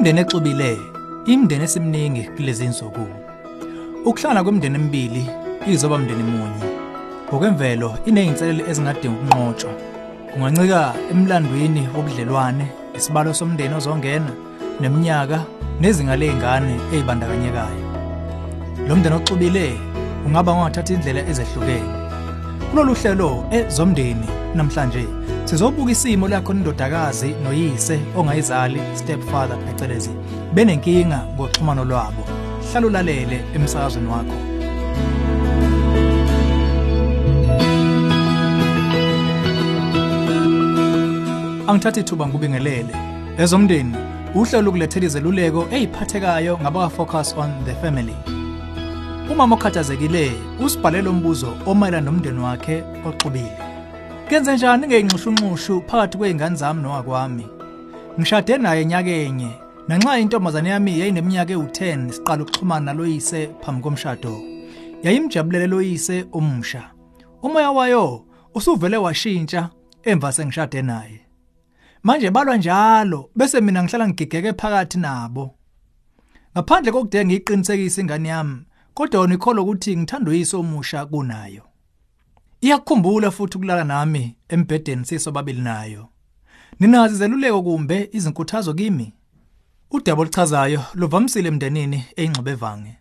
Imndeni exubile, imndeni esimningi kulezi insuku. Ukuhlala kwemndeni emibili izoba umndeni munye. Ngokwemvelo ineyinselele ezingadinga ukunqotshwa. Kungancika emlandweni wobudlelwane, isibalo somndeni ozongena, neminyaka nezinga lezingane ezibandakanyekayo. Lo mndeni oxubile ungaba ngathatha indlela ezehlukene. Kulolu hlelo ezomndeni namhlanje sizobuka isimo lakho indodakazi noyise ongayizali stepfather phecelezi benenkinga ngoxhumano lwabo. Hlala ulalele emsakazweni wakho. Angithatha ithuba ngubingelele. Ezomndeni uhlelo lokulethela izeluleko eziphathekayo ngaba focus on the family. Umama okhathazekile usibhalele umbuzo omayelana nomndeni wakhe oxubile. Kenze njani ngeyinxushunxushu phakathi kweingane zami nowakwami? Ngishade naye nyakenye nanxa intombazane yami yayineminyaka ewu10 siqala ukuxhumana naloyise phambi komshado. Yayimjabulele loyise omusha. Umoya wayo usuvele washintsha emva sengishade naye. Manje balwa njalo bese mina ngihlala ngigigeke phakathi nabo. Ngaphandle kokudinga ngiqinisekise ingane yami, kodwa wona ikholwa ukuthi ngithanda uyise omusha kunayo. Iyakukhumbula futhi ukulala nami embhedeni sisobabili nayo. Ninazi zeluleko kumbe izinkuthazo kimi? Udaba oluchazayo luvamisile emndenini eyingxube evange.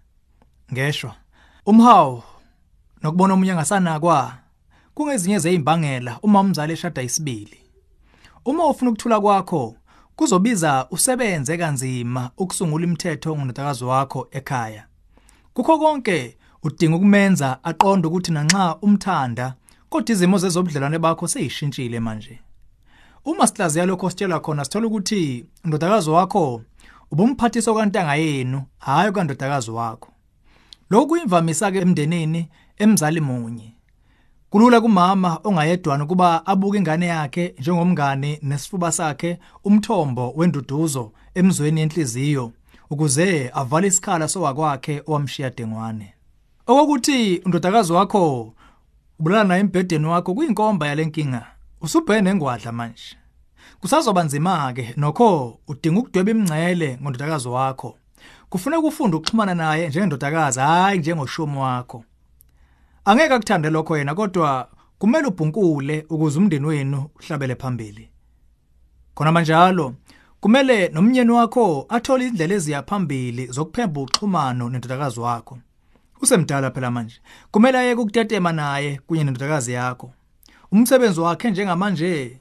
Ngeshwa, umhawu nokubona omunye ngasanakwa kungezinye zezimbangela uma umzali eshada isibili. Uma ufuna ukuthula kwakho, kuzobiza usebenze kanzima ukusungula imithetho ngonodakazi wakho ekhaya. Kukho konke udinga ukumenza aqonde ukuthi nanxa umthanda, kodwa izimo zezobudlelwane bakho seyishintshile manje. Uma sihlaziya lokho sitshela khona sithola ukuthi indodakazi wakho ubumphathisa okantanga yenu, hayi kandodakazi wakho. Lokhu kuyimvamisa ke emndenini emzali munye. Kulula kumama ongayedwana kuba abuke ingane yakhe njengomngane nesifuba sakhe umthombo wenduduzo emzweni yenhliziyo ukuze avale isikhala sowakwakhe owamshiya dengwane. Okokuthi undodakazi wakho ubulala naye embhedeni wakho kuyinkomba yalenkinga. Usubhene ngwadla manje. Kusazoba nzima ke nokho udinga ukudweba imingcele ngondodakazi wakho. Kufuneka ufunde ukuxhumana naye njengendodakazi hayi njengoshomo wakho. Angeke akuthande lokho yena kodwa kumele ubhunkule ukuze umndeni wenu uhlabele phambili. Khona manjalo kumele nomnyeni wakho athole indlela eziya phambili zokuphemba uxhumano nendodakazi wakho. Usemdala phela manje. Kumele aye ukutetema naye kunye nendodakazi yakho. Umsebenzi wakhe njengamanje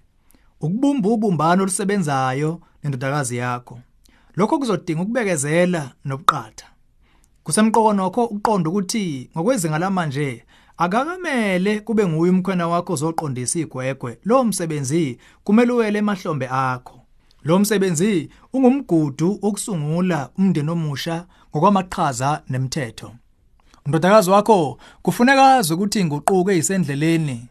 ukubumba ubumbano olusebenzayo nendodakazi yakho. Lokho kuzodinga ukubekezela nobuqatha. Kusemqoko nokho uqonda ukuthi ngokwezinga lamanje akakamele kube nguye umkhwena wakho ozoqondisa igwegwe lo msebenzi kumele uwele emahlombe akho lo msebenzi ungumgudu okusungula umndeni omusha ngokwamaqhaza nemithetho undodakazi wakho kufuneka ukuthi inguquko ezisendleleni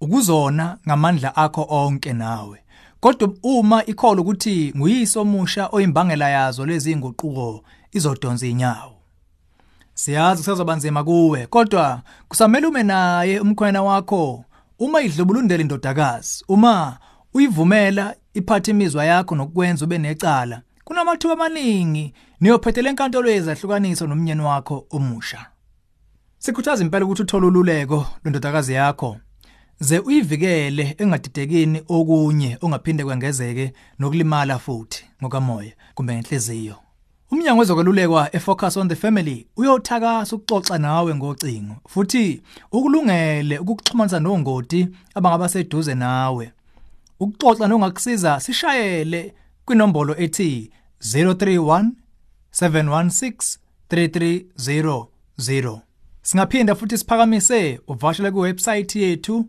ukuzona ngamandla akho onke nawe kodwa uma ikholwa ukuthi nguyise omusha oyimbangela yazo lezi inguquko izodonsa inyawo Siyazi kusazoba nzima kuwe, kodwa kusamele ume naye umkhwena wakho uma idlubulundela indodakazi. Uma uyivumela iphathe imizwa yakho nokwenza ube necala. Kunamathuba amaningi niyophethela enkantolo yezahlukaniso nomnyeni wakho omusha. Sikhuthaza impela ukuthi uthole ululeko lwendodakazi yakho. Ze uyivikele engadidekini okunye ongaphinde kwengezeke nokulimala futhi ngokamoya kumbe ngenhliziyo. Umnyango wezokwelulekwa efocus on the family uyothakasa ukuxoxa nawe ngocingo futhi ukulungele ukukuxhumanisa nongoti abangaba seduze nawe. Ukuxoxa nongakusiza sishayele kwinombolo ethi 031 716 3300. Singaphinda futhi siphakamise uvashele kuwebsite yethu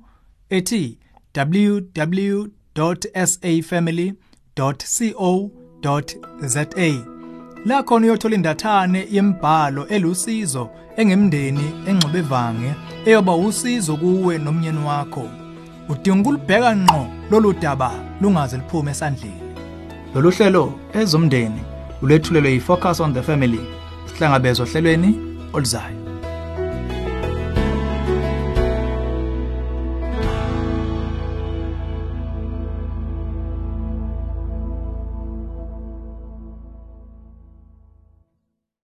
ethi www.safamily.co.za la khona uyothola indathane yemibhalo elusizo engemndeni engxobe evange eyoba usizo kuwe nomnyeni wakho. Udinga ukulibheka ngqo lolu daba lungaze liphume esandleni. Lolu hlelo ezomndeni ulethulelwe yifocus on the family sihlangabezwa ohlelweni oluzayo.